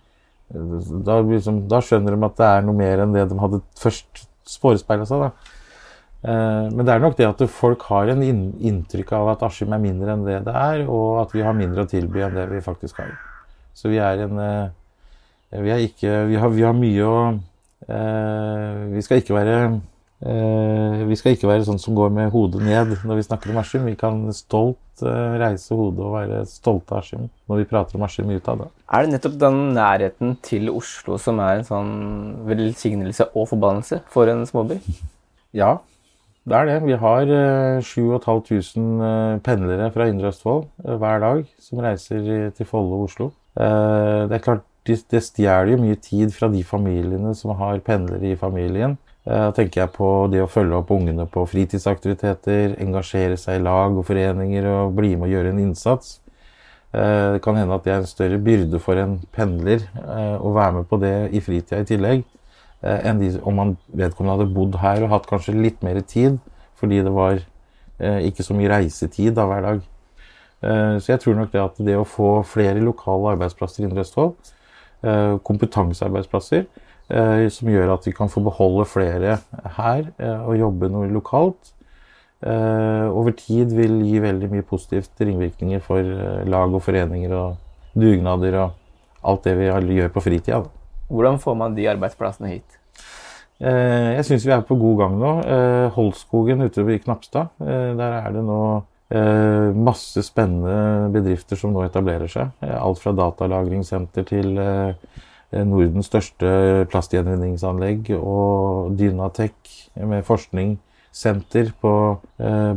Da, liksom, da, skjønner de at det er noe mer enn det de hadde først forespeila seg. Da. Men det er nok det at folk har en inntrykk av at Askim er mindre enn det det er, og at vi har mindre å tilby enn det vi faktisk har. Så vi er en Vi, er ikke, vi, har, vi har mye å Eh, vi skal ikke være eh, vi skal ikke være sånn som går med hodet ned når vi snakker om Askim. Vi kan stolt eh, reise hodet og være stolte av Askim når vi prater om Askim utad. Er det nettopp den nærheten til Oslo som er en sånn velsignelse og forbannelse for en småby? Ja, det er det. Vi har 7500 pendlere fra Indre Østfold hver dag som reiser til Follo og Oslo. Det er klart det stjeler jo mye tid fra de familiene som har pendlere i familien. Da tenker jeg på det å følge opp ungene på fritidsaktiviteter, engasjere seg i lag og foreninger og bli med og gjøre en innsats. Eh, det kan hende at det er en større byrde for en pendler eh, å være med på det i fritida i tillegg, eh, enn de, om man vedkommende hadde bodd her og hatt kanskje litt mer tid fordi det var ikke så mye reisetid da hver dag. Så jeg tror nok det at det å få flere lokale arbeidsplasser i Indre Østfold Eh, kompetansearbeidsplasser eh, som gjør at vi kan få beholde flere her eh, og jobbe noe lokalt. Over tid vil gi veldig mye positivt ringvirkninger for lag og foreninger og dugnader og alt det vi gjør på fritida. Hvordan får man de arbeidsplassene hit? Jeg syns vi er på god gang nå. Holskogen ute i Knapstad. Der er det nå Eh, masse spennende bedrifter som nå etablerer seg. Eh, alt fra datalagringssenter til eh, Nordens største plastgjenvinningsanlegg og Dynatech med forskningssenter på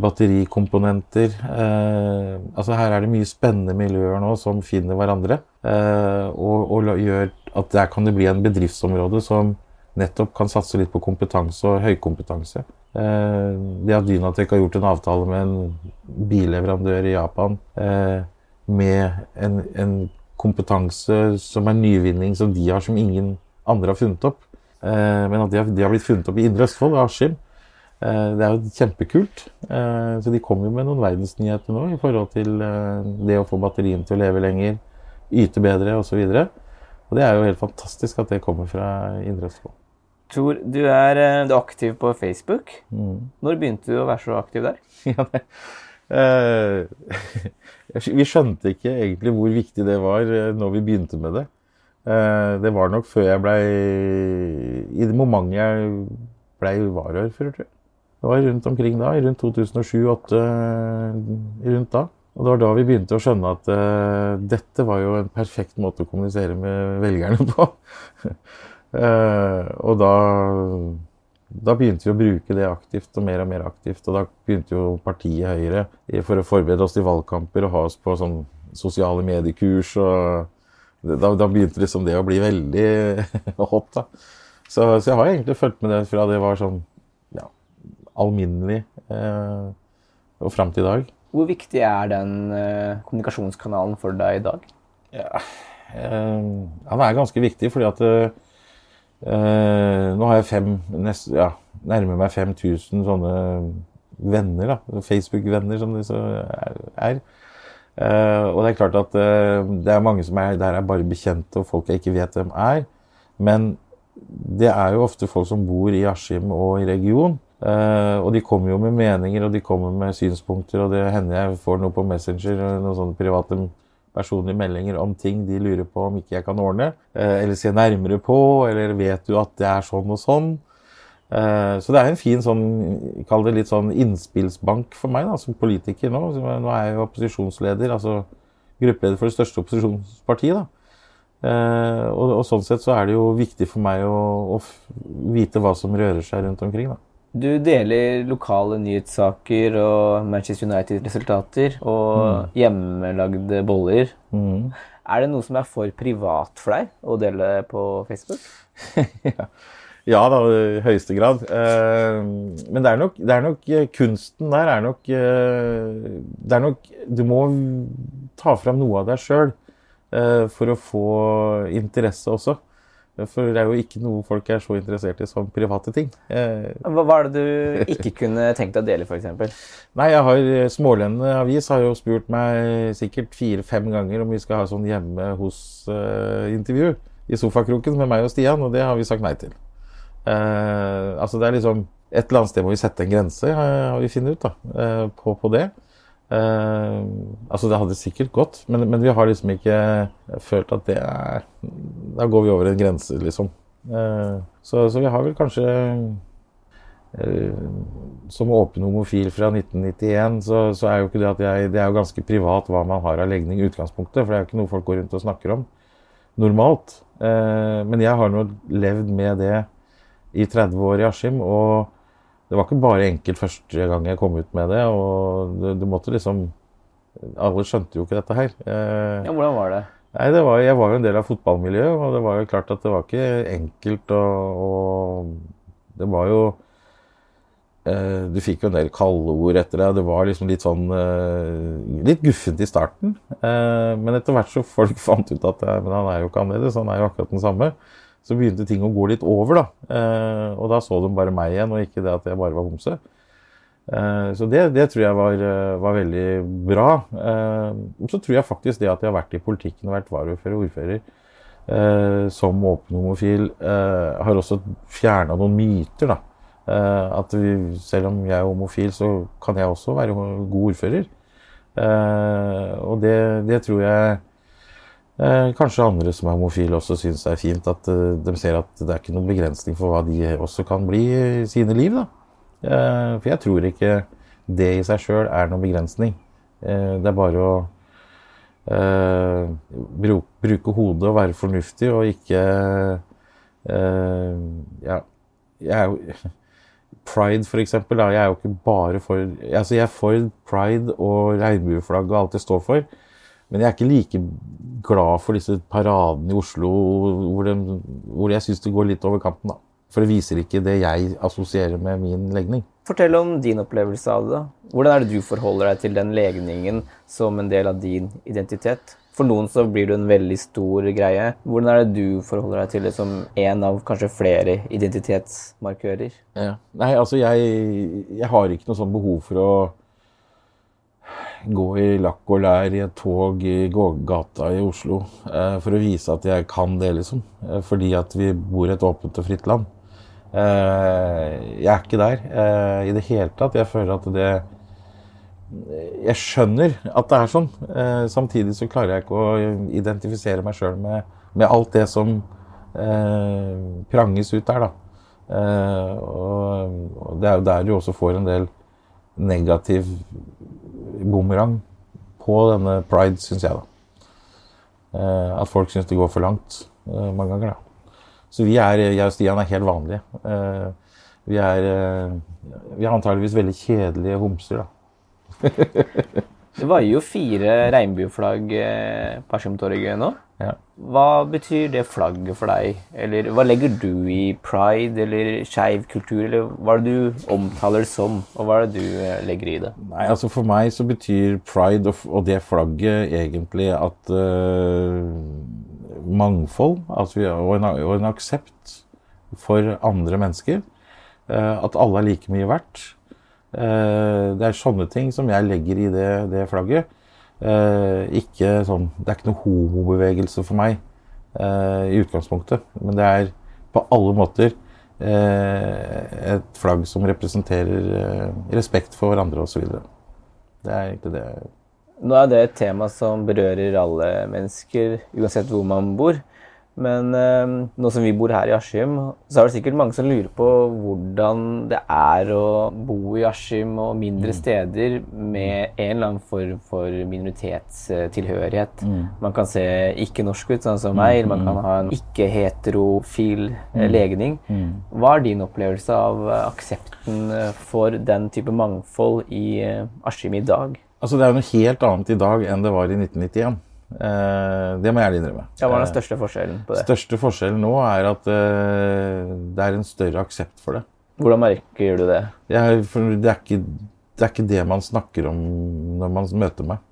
batterikomponenter. altså Her er det mye spennende miljøer nå som finner hverandre. og, og gjør at der kan det bli en bedriftsområde som nettopp kan satse litt på kompetanse og høykompetanse. Eh, det at Dynatec har gjort en avtale med en billeverandør i Japan eh, med en, en kompetanse som er nyvinning, som de har som ingen andre har funnet opp. Eh, men at de har, de har blitt funnet opp i Indre Østfold, og Askim. Det er jo kjempekult. Så de kommer jo med noen verdensnyheter nå i forhold til det å få batteriene til å leve lenger, yte bedre osv. Og, så og det er jo helt fantastisk at det kommer fra Indre Østfold. Tor, du er, eh, du er, aktiv på Facebook. Mm. Når begynte du å være så aktiv der? ja, det, uh, vi skjønte ikke egentlig hvor viktig det var eh, når vi begynte med det. Uh, det var nok før jeg blei I det momentet jeg blei varaordfører, tror jeg. Det var rundt omkring da, rundt 2007-2008. Rundt da. Og det var da vi begynte å skjønne at uh, dette var jo en perfekt måte å kommunisere med velgerne på. Eh, og da, da begynte vi å bruke det aktivt og mer og mer aktivt. Og da begynte jo partiet Høyre for å forberede oss til valgkamper og ha oss på sånn sosiale mediekurs. og da, da begynte liksom det å bli veldig hot. da. Så, så, jeg har egentlig fulgt med det fra det var sånn ja, alminnelig eh, og fram til i dag. Hvor viktig er den eh, kommunikasjonskanalen for deg i dag? Ja, eh, Den er ganske viktig, fordi at eh, nå har jeg fem, nest, ja, nærmer meg 5000 sånne venner. Facebook-venner, som disse er. Uh, og det er klart at uh, det er mange som er der er bare bekjente, og folk jeg ikke vet hvem er. Men det er jo ofte folk som bor i Askim og i region, Eh, og de kommer jo med meninger og de kommer med synspunkter, og det hender jeg får noe på Messenger, noen sånne private personlige meldinger om ting de lurer på om ikke jeg kan ordne, eh, eller se nærmere på, eller vet du at det er sånn og sånn. Eh, så det er en fin sånn, kall det litt sånn innspillsbank for meg da, som politiker nå. Nå er jeg jo opposisjonsleder, altså gruppeleder for det største opposisjonspartiet. da. Eh, og, og, sånn sett så er det jo viktig for meg å, å vite hva som rører seg rundt omkring. da. Du deler lokale nyhetssaker og Manchester United-resultater og mm. hjemmelagde boller. Mm. Er det noe som er for privat for deg å dele på Facebook? ja. da, i høyeste grad. Eh, men det er, nok, det er nok eh, Kunsten der er nok Det er nok Du må ta fram noe av deg sjøl for å få interesse også. For det er jo ikke noe folk er så interessert i som private ting. Eh, hva var det du ikke kunne tenkt deg å dele, f.eks.? Nei, jeg har Smålendene Avis har jo spurt meg sikkert fire-fem ganger om vi skal ha sånn hjemme hos-intervju uh, i sofakroken med meg og Stian, og det har vi sagt nei til. Uh, altså det er liksom Et eller annet sted må vi sette en grense, har vi funnet ut, da, uh, på, på det. Uh, altså Det hadde sikkert gått, men, men, vi har liksom ikke følt at det er Da går vi over en grense, liksom. Uh, så, så, vi har vel kanskje uh, Som åpen homofil fra 1991, så, så, er jo ikke det at jeg Det er jo ganske privat hva man har av legning i utgangspunktet, for det er jo ikke noe folk går rundt og snakker om normalt. men jeg har nå levd med det i 30 år i Askim. og det var ikke bare enkelt første gang jeg kom ut med det. og du, du måtte liksom Alle skjønte jo ikke dette her. Eh, ja, Hvordan var det? Nei, det var, Jeg var jo en del av fotballmiljøet, og det var jo klart at det var ikke enkelt. Og, og det var jo eh, Du fikk jo en del kalde ord etter deg. Det var liksom litt sånn eh, Litt guffent i starten. Eh, men etter hvert så folk fant ut at men han er jo ikke annerledes, han er jo akkurat den samme så begynte ting å gå litt over, da. Eh, og da så de bare meg igjen, og ikke det at jeg bare var homse. Eh, så det, det, tror jeg var, eh, var veldig bra. Eh, så tror jeg faktisk det at jeg har vært i politikken og vært varaordfører og ordfører eh, som åpen homofil, eh, har også fjerna noen myter. da. at vi, selv om jeg er homofil, så kan jeg også være god ordfører. og det, det tror jeg kanskje andre som er homofile også syns det er fint at eh, de ser at det er ikke noen begrensning for hva de også kan bli i sine liv. da. Eh, for jeg tror ikke det i seg sjøl er noen begrensning. Eh, det er bare å eh, bruke, hodet og være fornuftig og ikke eh, Ja, jeg er jo Pride, for eksempel. Da, jeg er jo ikke bare for Altså, jeg er for pride og regnbueflagg og alt det står for. Men jeg er ikke like glad for disse paradene i Oslo hvor, de, hvor jeg syns det går litt over kanten. da. For det viser ikke det jeg assosierer med min legning. Fortell om din opplevelse av det. da. Hvordan er det du forholder deg til den legningen som en del av din identitet? For noen så blir det en veldig stor greie. Hvordan er det du forholder deg til det som en av kanskje flere identitetsmarkører? Ja. Nei, altså jeg, jeg har ikke noe sånn behov for å gå i lakk og lær i et tog i gågata i Oslo eh, for å vise at jeg kan det, liksom. Eh, fordi at vi bor i et åpent og fritt land. Eh, jeg er ikke der i det hele tatt. Jeg føler at det Jeg skjønner at det er sånn. Samtidig så klarer jeg ikke å identifisere meg sjøl med, med, alt det som pranges ut der, da. Og det er jo der du også får en del negativ bumerang på denne pride, syns jeg. da. Eh, at folk syns det går for langt eh, mange ganger. da. Så vi er, jeg og Stian er helt vanlige. Eh, vi er, vi er antageligvis veldig kjedelige homser, da. det var jo fire regnbueflagg på Askimtorget nå. Ja. Hva betyr det flagget for deg? Eller hva legger du i pride eller skeiv kultur, eller hva er det du omtaler det som, og hva er det du eh, legger i det? Nei, altså For meg så betyr pride og, det flagget egentlig at uh, mangfold altså, og, en, og, en, aksept for andre mennesker. Uh, at alle er like mye verdt. Uh, det er sånne ting som jeg legger i det, det flagget. Eh, ikke sånn, det er ikke noe homobevegelse for meg eh, i utgangspunktet. Men det er på alle måter eh, et flagg som representerer eh, respekt for hverandre osv. Det er egentlig det. Nå er det et tema som berører alle mennesker, uansett hvor man bor. Men eh, nå som vi bor her i Askim, så er det sikkert mange som lurer på hvordan det er å bo i Askim og mindre steder med en eller annen form for minoritetstilhørighet. Man kan se ikke-norsk ut, sånn som meg, eller man kan ha en ikke-heterofil eh, legning. Hva er din opplevelse av eh, aksepten eh, for den type mangfold i Askim i dag? Altså, det er noe helt annet i dag enn det var i 1991. Eh, det må jeg ærlig innrømme. Ja, Hva er den største forskjellen på det? Største forskjellen nå er at eh, det er en større aksept for det. Hvordan merker du det? Jeg, det, er ikke, det er ikke det man snakker om når man møter meg.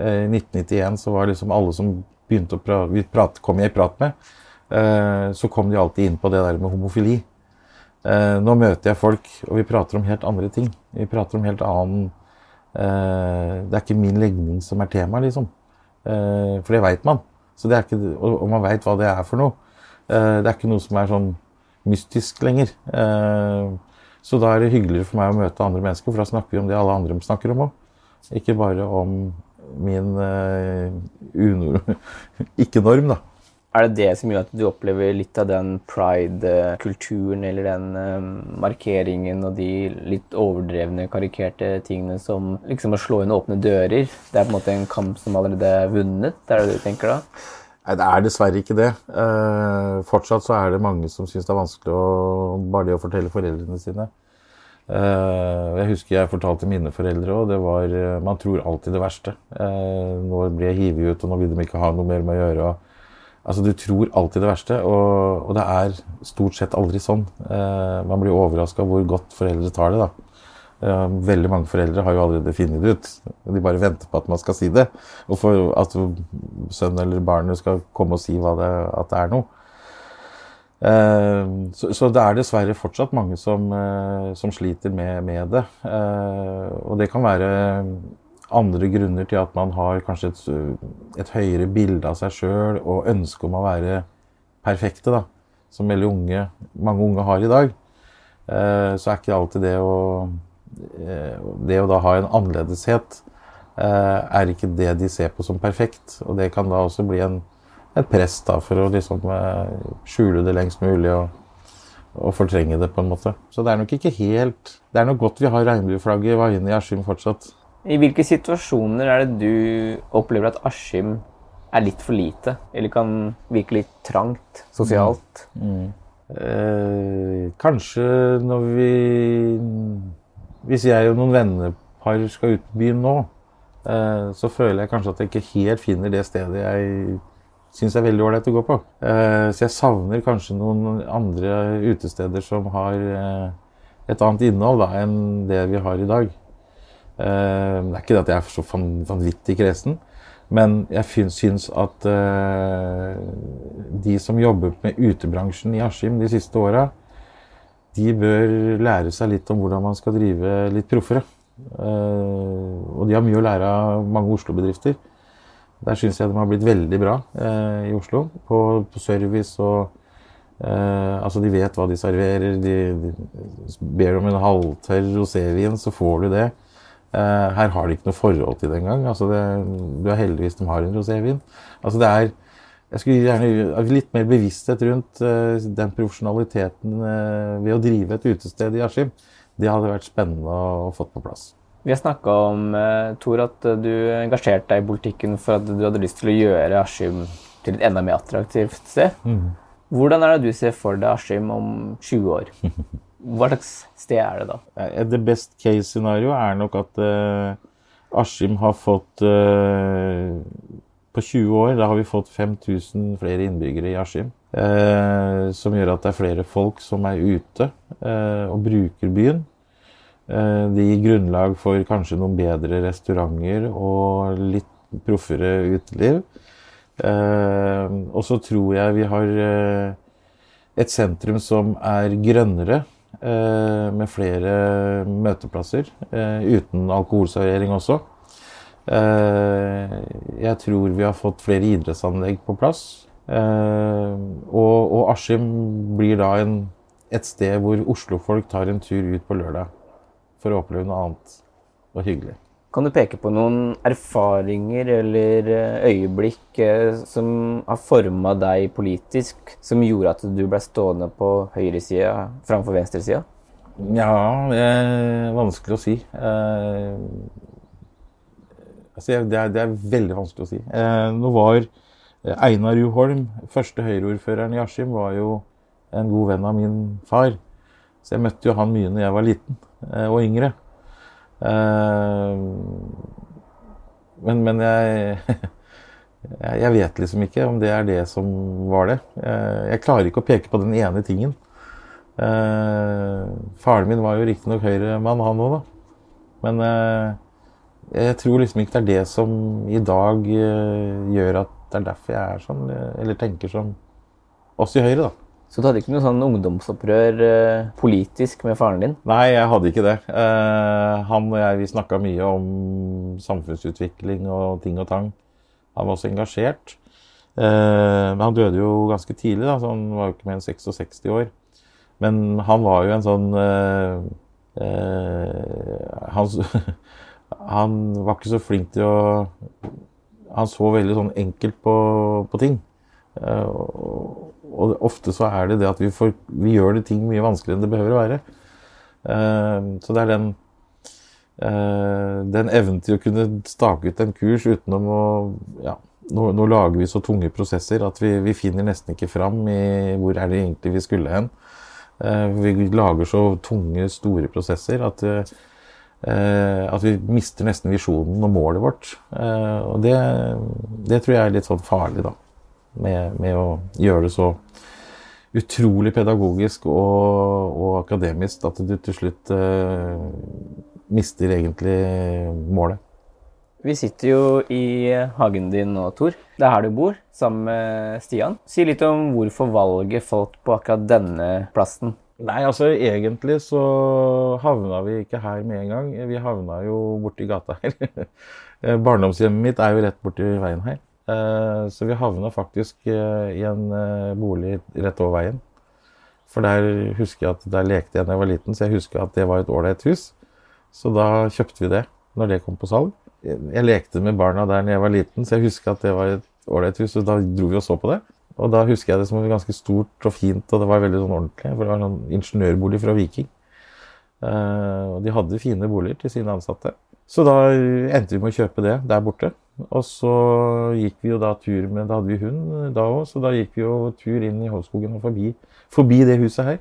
Eh, I 1991 så var liksom alle som begynte å prate, vi prat, kom jeg i prat med, eh, så kom de alltid inn på det der med homofili. Eh, nå møter jeg folk, og vi prater om helt andre ting. Vi prater om helt annen eh, Det er ikke min legning som er tema, liksom. Eh, for det veit man. Ikke, og man veit hva det er for noe. Eh, det er ikke noe som er sånn mystisk lenger. Eh, så da er det hyggeligere for meg å møte andre mennesker, for da snakker vi om det alle andre snakker om òg. Ikke bare om min uh, ikke-norm, da. Er det det som gjør at du opplever litt av den pride-kulturen eller den eh, markeringen og de litt overdrevne, karikerte tingene som liksom å slå inn åpne dører? Det er på en måte en kamp som allerede er vunnet? Det er det du tenker da? Nei, det er dessverre ikke det. Eh, fortsatt så er det mange som syns det er vanskelig å, bare det å fortelle foreldrene sine. Eh, jeg husker jeg fortalte mine foreldre òg. Det var Man tror alltid det verste. Eh, nå blir jeg hivet ut, og nå vil de ikke ha noe mer med å gjøre. og Altså, Du tror alltid det verste, og, og det er stort sett aldri sånn. Eh, man blir overraska hvor godt foreldre tar det. da. Eh, veldig mange foreldre har jo allerede funnet det ut. De bare venter på at man skal si det. Og for at sønnen eller barnet skal komme og si det, at det er noe. Eh, så, så, det er dessverre fortsatt mange som, eh, som sliter med, med det. Eh, og det kan være andre grunner til at man har kanskje et, et høyere bilde av seg sjøl og ønske om å være perfekte, da, som veldig unge, mange unge har i dag, eh, så er ikke alltid det å eh, Det å da ha en annerledeshet eh, er ikke det de ser på som perfekt. Og det kan da også bli en, et press da, for å liksom skjule det lengst mulig og, og, fortrenge det, på en måte. Så det er nok ikke helt Det er nok godt vi har regnbueflagget i vaiene i Askim fortsatt. I hvilke situasjoner er det du opplever at Askim er litt for lite, eller kan virke litt trangt sosialt? Mm. Mm. Eh, kanskje når vi Hvis jeg og noen vennepar skal ut på byen nå, eh, så føler jeg kanskje at jeg ikke helt finner det stedet jeg syns er veldig ålreit å gå på. Eh, så jeg savner kanskje noen andre utesteder som har eh, et annet innhold da, enn det vi har i dag. Eh, det er ikke det at jeg er så vanvittig kresen, men jeg syns at eh, de som jobber med utebransjen i Askim de siste åra, de bør lære seg litt om hvordan man skal drive litt proffere. Eh, og de har mye å lære av mange Oslo-bedrifter. Der syns jeg de har blitt veldig bra i Oslo. På, på service og altså De vet hva de serverer. De, de ber om en halvtørr rosévin, så får du det. Uh, her har de ikke noe forhold til det engang. Altså det, du er heldigvis de har en rosévin. Altså det er Jeg skulle gjerne litt mer bevissthet rundt uh, den profesjonaliteten uh, ved å drive et utested i Askim. Det hadde vært spennende å, å fått på plass. Vi har snakka om Tor, at du engasjerte deg i politikken for at du hadde lyst til å gjøre Askim til et enda mer attraktivt sted. Mm. Hvordan er det du ser for deg Askim om 20 år? Hva slags sted er det da? Det best case scenario er nok at uh, Askim har fått uh, På 20 år da har vi fått 5000 flere innbyggere i Askim. Uh, som gjør at det er flere folk som er ute og bruker byen. det gir grunnlag for kanskje noen bedre restauranter og litt proffere uteliv. og så tror jeg vi har et sentrum som er grønnere. Eh, med flere møteplasser, eh, uten alkoholservering også. Eh, jeg tror vi har fått flere idrettsanlegg på plass. Og, og Askim blir da en, et sted hvor Oslo-folk tar en tur ut på lørdag for å oppleve noe annet og hyggelig. Kan du peke på noen erfaringer eller eh, øyeblikk eh, som har forma deg politisk, som gjorde at du ble stående på høyresida framfor venstresida? Ja, det er vanskelig å si. Eh, altså, det, er, det, er, veldig vanskelig å si. Nå var Einar Juholm, første Høyre-ordføreren i Askim, var jo en god venn av min far. Så jeg møtte jo han mye når jeg var liten og yngre. Eh, men, men jeg, jeg vet liksom ikke om det er det som var det. Eh, jeg klarer ikke å peke på den ene tingen. Faren min var jo riktignok Høyre-mann, han òg, da. Men jeg tror liksom ikke det er det som i dag gjør at det er derfor jeg er sånn, eller tenker som oss i Høyre, da. Så du hadde ikke noe sånn ungdomsopprør eh, politisk med faren din? Nei, jeg hadde ikke det. Eh, han og jeg vi snakka mye om samfunnsutvikling og ting og tang. Han var også engasjert. Eh, men han døde jo ganske tidlig, da, så han var jo ikke mer enn 66 år. Men han var jo en sånn eh, eh, han, han, var ikke så flink til å Han så veldig sånn enkelt på, på ting. Eh, og, og ofte så er det det at vi, får, vi, gjør det ting mye vanskeligere enn det behøver å være. Uh, så det er den, uh, den evnen til å kunne stake ut en kurs utenom å ja, nå, nå, lager vi så tunge prosesser at vi, vi, finner nesten ikke fram i hvor er det egentlig vi skulle hen. Uh, vi lager så tunge, store prosesser at, at vi mister nesten visjonen og målet vårt. og det, det tror jeg er litt sånn farlig, da med, med, å gjøre det så utrolig pedagogisk og, og akademisk at du til slutt eh, mister egentlig målet. Vi sitter jo i hagen din nå, Tor. Det er her du bor, sammen med Stian. Si litt om hvorfor valget falt på akkurat denne plassen. Nei, altså egentlig så havna vi ikke her med en gang. Vi havna jo borti gata her. Barndomshjemmet mitt er jo rett borti veien her. Eh, så vi havna faktisk eh, i en eh, bolig rett over veien. For der husker jeg at der lekte jeg da jeg var liten, så jeg husker at det var et ålreit hus. Så da kjøpte vi det når det kom på salg. Jeg lekte med barna der da jeg var liten, så jeg husker at det var et ålreit hus. Og da dro vi og så på det. Og da husker jeg det som ganske stort og fint, og det var veldig sånn ordentlig. For det var en sånn ingeniørbolig fra Viking. Og de hadde fine boliger til sine ansatte. Så da endte vi med å kjøpe det der borte. Og så gikk vi jo da tur med Da hadde vi hund da òg, så da gikk vi jo tur inn i Hovskogen og forbi, forbi, det huset her.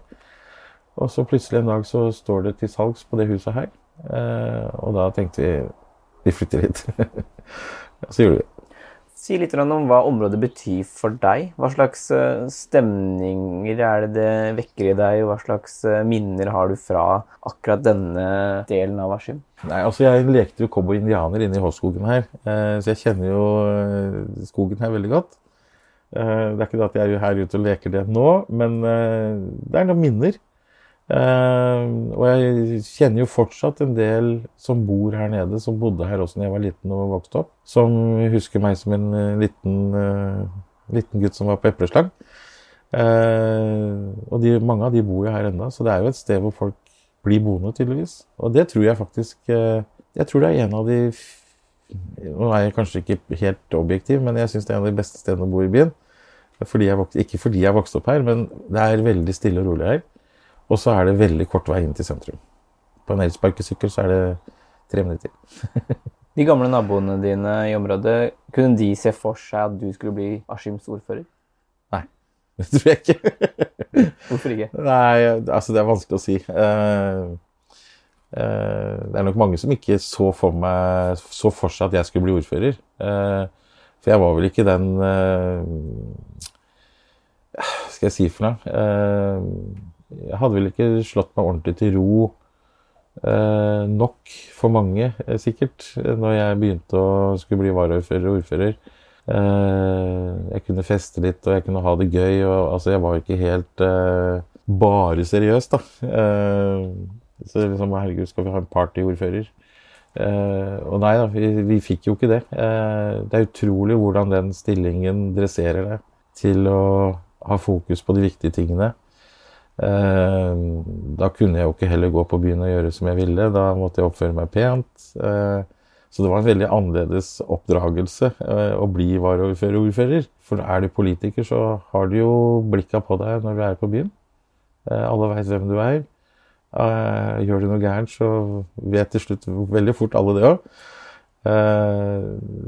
Og så plutselig en dag så står det til salgs på det huset her. Eh, og da tenkte vi vi flytter hit. så gjorde vi det. Si litt om hva området betyr for deg. Hva slags eh, stemninger er det det vekker i deg? og Hva slags eh, minner har du fra akkurat denne delen av Askim? Altså Jeg lekte jo cowboy-indianer inne i Håskogen her, eh, så jeg kjenner jo skogen her veldig godt. Det er ikke det at jeg er her ute og leker det nå, men det er noen minner. Uh, og jeg kjenner jo fortsatt en del som bor her nede, som bodde her også da jeg var liten og vokste opp. Som husker meg som en uh, liten, uh, liten, gutt som var på epleslang. og de, mange av de bor jo her ennå, så det er jo et sted hvor folk blir boende, tydeligvis. Og det tror jeg faktisk Jeg tror det er en av de Nå er jeg kanskje ikke helt objektiv, men jeg syns det er en av de beste stedene å bo i byen. Fordi vokst, ikke fordi jeg vokste opp her, men det er veldig stille og rolig her. Og så er det veldig kort vei inn til sentrum. På en elsparkesykkel så er det tre minutter. de gamle naboene dine i området, kunne de se for seg at du skulle bli Askims ordfører? Nei, det tror jeg ikke. Hvorfor ikke? Nei, altså det er vanskelig å si. Uh, uh, det er nok mange som ikke så for, meg, så for seg at jeg skulle bli ordfører. Uh, for jeg var vel ikke den Hva Skal jeg si for noe? Jeg hadde vel ikke slått meg ordentlig til ro eh, nok for mange, eh, sikkert, når jeg begynte å skulle bli varaordfører og ordfører. Eh, jeg kunne feste litt, og jeg kunne ha det gøy. Og, altså, jeg var ikke helt eh, bare seriøs, da. Eh, så liksom, herregud, skal vi ha en partyordfører? Eh, og nei da, vi, vi, fikk jo ikke det. det er utrolig hvordan den stillingen dresserer deg til å ha fokus på de viktige tingene. Eh, da kunne jeg jo ikke heller gå på byen og gjøre som jeg ville. Da måtte jeg oppføre meg pent. Eh, så det var en veldig annerledes oppdragelse eh, å bli varaordfører-ordfører. For er du politiker, så har du jo blikka på deg når du er på byen. Alle veit hvem du er. Gjør du noe gærent, så vet til slutt veldig fort alle det òg.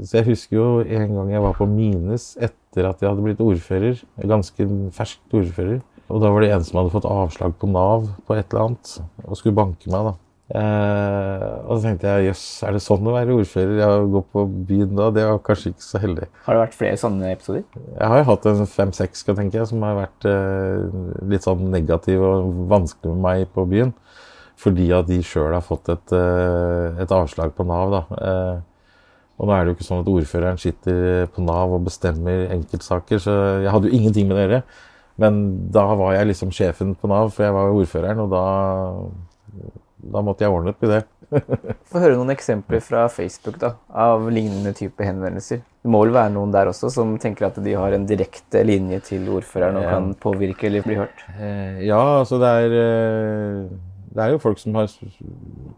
Så jeg husker jo en gang jeg var på Mines etter at jeg hadde blitt ordfører. Ganske ferskt ordfører. Og da var det en som hadde fått avslag på Nav på et eller annet og skulle banke meg. da. Eh, og så tenkte jeg jøss, er det sånn å være ordfører? Jeg går på byen da, det var kanskje ikke så heldig. Har det vært flere sånne episoder? Jeg har jo hatt en fem-seks, tenke jeg, som har vært eh, litt sånn negativ og vanskelig med meg på byen. Fordi at de sjøl har fått et, eh, et, avslag på Nav, da. Eh, og nå er det jo ikke sånn at ordføreren sitter på Nav og bestemmer enkeltsaker, så jeg hadde jo ingenting med det å gjøre. Men da var jeg liksom sjefen på Nav, for jeg var ordføreren, og da da måtte jeg ordne opp i det. Få høre noen eksempler fra Facebook da, av lignende type henvendelser. Det må vel være noen der også som tenker at de har en direkte linje til ordføreren og kan påvirke eller bli hørt? Eh, ja, altså det er, eh, det er jo folk som har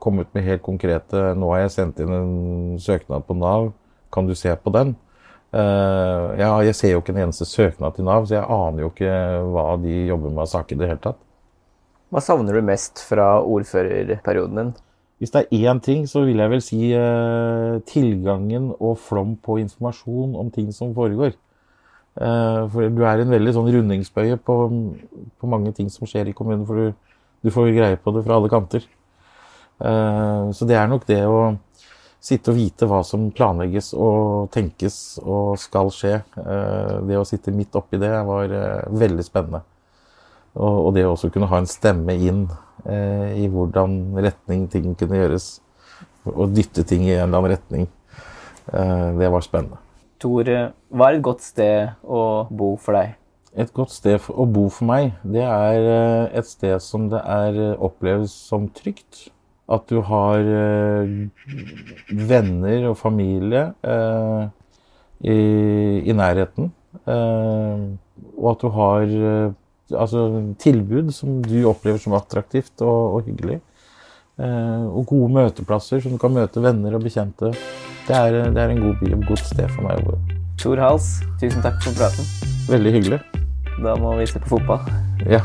kommet med helt konkrete Nå har jeg sendt inn en søknad på Nav, kan du se på den? Eh, ja, jeg ser jo ikke en eneste søknad til Nav, så jeg aner jo ikke hva de jobber med av saker i det hele tatt. Hva savner du mest fra ordførerperioden din? Hvis det er én ting, så vil jeg vel si eh, tilgangen og flom på informasjon om ting som foregår. Eh, for du er en veldig sånn rundingsbøye på, på, mange ting som skjer i kommunen, for du, du, får greie på det fra alle kanter. Så det er nok det å sitte og vite hva som planlegges og tenkes og skal skje. Eh, det å sitte midt oppi det var eh, veldig spennende. Og, det å også kunne ha en stemme inn eh, i hvordan retning ting kunne gjøres. Og dytte ting i en eller annen retning. Det var spennende. Tor, hva er et godt sted å bo for deg? Et godt sted å bo for meg, det er et sted som det er oppleves som trygt. At du har eh, venner og familie eh, i, i, nærheten. og at du har altså, tilbud som du opplever som attraktivt og, og hyggelig. Eh, og gode møteplasser som du kan møte venner og bekjente. Det er, det er en god by og godt sted for meg å bo. Tor Hals, tusen takk for praten. Veldig hyggelig. Da må vi se på fotball. Ja.